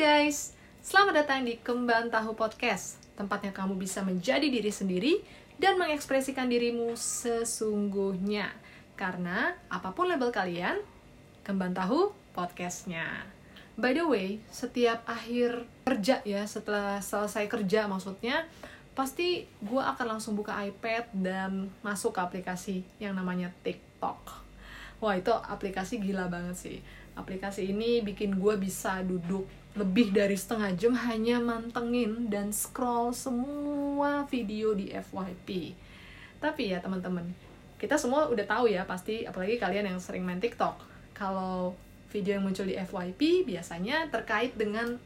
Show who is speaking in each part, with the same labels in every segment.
Speaker 1: guys, selamat datang di Kembang Tahu Podcast Tempatnya kamu bisa menjadi diri sendiri dan mengekspresikan dirimu sesungguhnya. Karena apa pun label kalian, Kembang Tahu podcastnya. By the way, setiap akhir kerja ya, setelah selesai kerja maksudnya Pasti gue akan langsung buka iPad dan masuk ke aplikasi yang namanya TikTok Wah itu aplikasi gila banget sih aplikasi ini bikin gue bisa duduk lebih dari setengah jam hanya mantengin dan scroll semua video di FYP. Tapi ya teman-teman, kita semua udah tahu ya pasti, apalagi kalian yang sering main TikTok. Kalau video yang muncul di FYP biasanya terkait dengan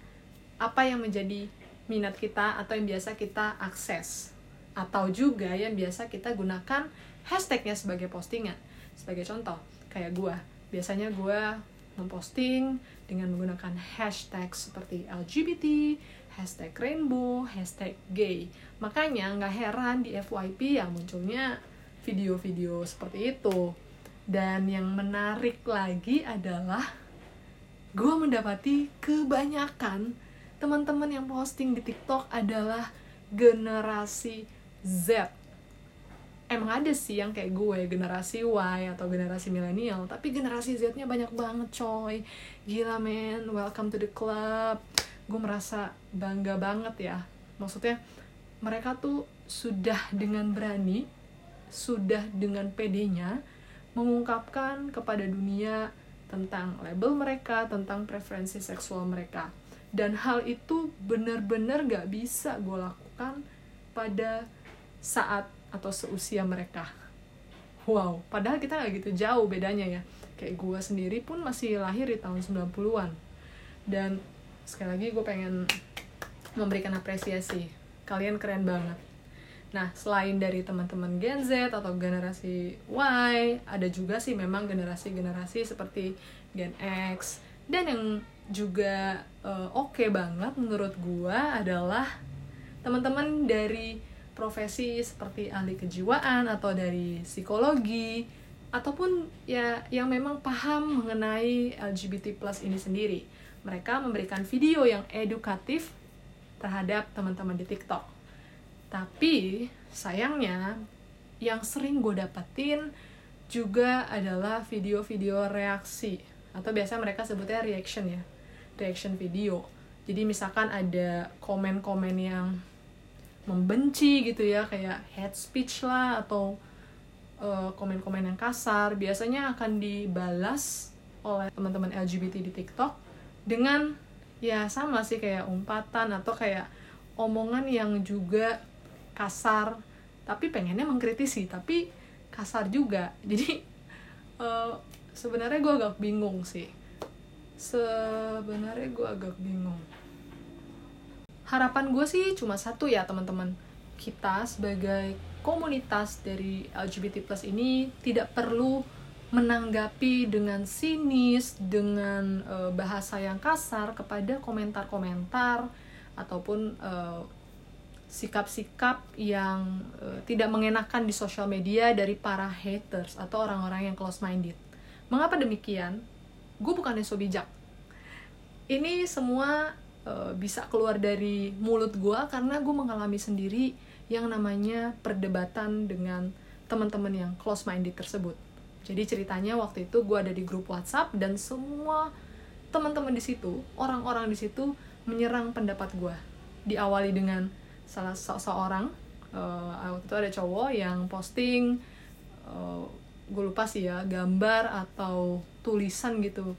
Speaker 1: apa yang menjadi minat kita atau yang biasa kita akses. Atau juga yang biasa kita gunakan hashtagnya sebagai postingan. Sebagai contoh, kayak gue. Biasanya gue memposting dengan menggunakan hashtag seperti LGBT, hashtag rainbow, hashtag gay. Makanya nggak heran di FYP yang munculnya video-video seperti itu. Dan yang menarik lagi adalah gue mendapati kebanyakan teman-teman yang posting di TikTok adalah generasi Z emang ada sih yang kayak gue generasi Y atau generasi milenial tapi generasi Z-nya banyak banget coy. Gila men. Welcome to the club. Gue merasa bangga banget ya. Maksudnya mereka tuh sudah dengan berani sudah dengan pedenya mengungkapkan kepada dunia tentang label mereka tentang preferensi seksual mereka. Dan hal itu benar-benar gak bisa gue lakukan pada saat atau seusia mereka. Wow padahal kita nggak gitu jauh bedanya ya. Kayak gue sendiri pun masih lahir di tahun 90-an dan sekali lagi gue pengen memberikan apresiasi. Kalian keren banget. Nah selain dari teman-teman Gen Z atau generasi Y ada juga sih memang generasi-generasi seperti Gen X. Dan yang juga uh, oke okay banget menurut gue adalah teman-teman dari profesi seperti ahli kejiwaan atau dari psikologi ataupun ya yang memang paham mengenai LGBT plus ini sendiri. Mereka memberikan video yang edukatif terhadap teman-teman di TikTok. Tapi sayangnya yang sering gue dapetin juga adalah video-video reaksi atau biasa mereka sebutnya reaction ya, reaction video. Jadi misalkan ada komen-komen yang membenci gitu ya kayak hate speech lah atau komen komen-komen yang kasar biasanya akan dibalas oleh teman-teman LGBT di TikTok dengan ya sama sih kayak umpatan atau kayak omongan yang juga kasar. Tapi pengennya mengkritisi tapi kasar juga. Jadi uh, sebenarnya gue agak bingung sih. Sebenarnya gue agak bingung harapan gue sih cuma satu ya teman-teman kita sebagai komunitas dari LGBT plus ini tidak perlu menanggapi dengan sinis dengan uh, bahasa yang kasar kepada komentar-komentar ataupun eh, sikap-sikap yang uh, tidak mengenakan di sosial media dari para haters atau orang-orang yang close minded. Mengapa demikian? Gue bukannya so bijak. Ini semua uh, bisa keluar dari mulut gue karena gue mengalami sendiri yang namanya perdebatan dengan teman-teman yang close minded tersebut. Jadi ceritanya waktu itu gue ada di grup WhatsApp dan semua teman-teman di situ, orang-orang di situ menyerang pendapat gue. Diawali dengan salah seorang uh, waktu itu ada cowok yang posting uh, gue lupa sih ya gambar atau tulisan gitu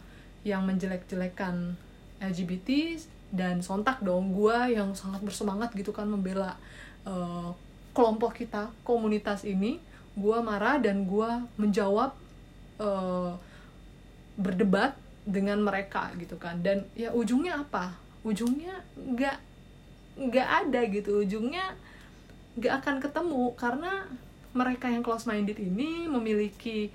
Speaker 1: yang menjelek-jelekan LGBT dan sontak dong. Gue yang sangat bersemangat gitu kan membela uh, kelompok kita komunitas ini. Gue marah dan gue menjawab uh, berdebat dengan mereka gitu kan. Dan ya ujungnya apa? Ujungnya nggak nggak ada gitu. Ujungnya nggak akan ketemu karena mereka yang close minded ini memiliki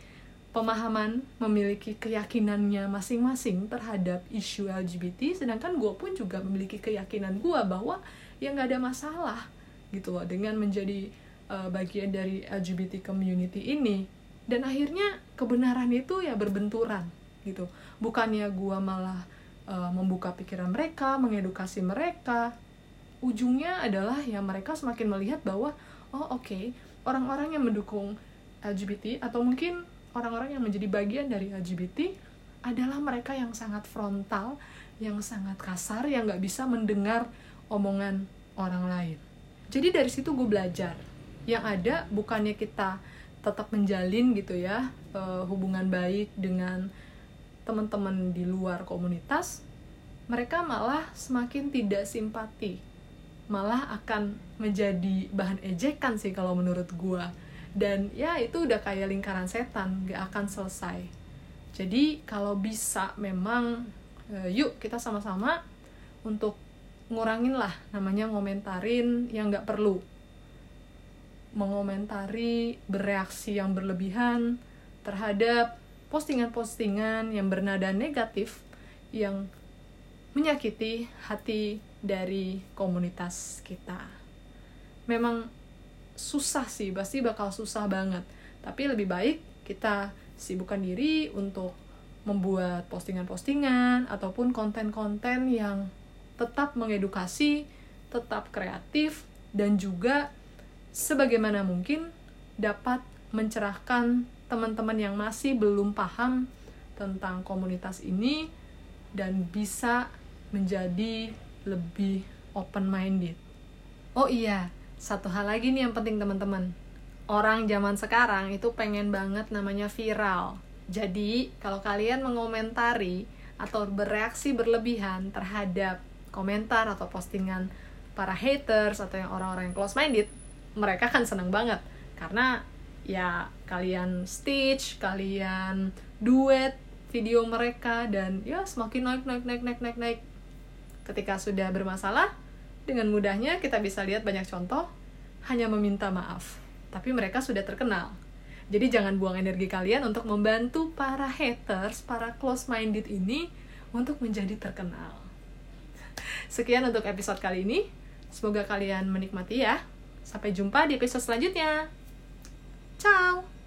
Speaker 1: pemahaman memiliki keyakinannya masing-masing terhadap isu LGBT sedangkan gue pun juga memiliki keyakinan gue bahwa ya nggak ada masalah gitu loh dengan menjadi uh, bagian dari LGBT community ini dan akhirnya kebenaran itu ya berbenturan gitu bukannya gue malah uh, membuka pikiran mereka, mengedukasi mereka. Ujungnya adalah ya mereka semakin melihat bahwa oh oke, okay, orang-orang yang mendukung LGBT atau mungkin orang-orang yang menjadi bagian dari LGBT adalah mereka yang sangat frontal, yang sangat kasar, yang nggak bisa mendengar omongan orang lain. Jadi dari situ gue belajar. Yang ada bukannya kita tetap menjalin gitu ya uh, hubungan baik dengan teman-teman di luar komunitas, mereka malah semakin tidak simpati. Malah akan menjadi bahan ejekan sih kalau menurut gue. Dan ya itu udah kayak lingkaran setan, gak akan selesai. Jadi kalau bisa memang uh, yuk kita sama-sama untuk ngurangin lah namanya ngomentarin yang gak perlu. Mengomentari bereaksi yang berlebihan terhadap postingan-postingan yang bernada negatif yang menyakiti hati dari komunitas kita. Memang susah sih, pasti bakal susah banget. Tapi lebih baik kita sibukkan diri untuk membuat postingan-postingan ataupun konten-konten yang tetap mengedukasi, tetap kreatif, dan juga sebagaimana mungkin dapat mencerahkan teman-teman yang masih belum paham tentang komunitas ini dan bisa menjadi lebih open minded. Oh iya, satu hal lagi nih yang penting teman-teman. Orang zaman sekarang itu pengen banget namanya viral. Jadi, kalau kalian mengomentari atau bereaksi berlebihan terhadap komentar atau postingan para haters atau yang orang-orang yang close minded, mereka kan seneng banget karena ya kalian stitch kalian duet video mereka dan ya semakin naik naik naik naik naik naik ketika sudah bermasalah dengan mudahnya kita bisa lihat banyak contoh hanya meminta maaf tapi mereka sudah terkenal. Jadi jangan buang energi kalian untuk membantu para haters para close minded ini untuk menjadi terkenal. Sekian untuk episode kali ini. Semoga kalian menikmati ya. Sampai jumpa di episode selanjutnya. Ciao!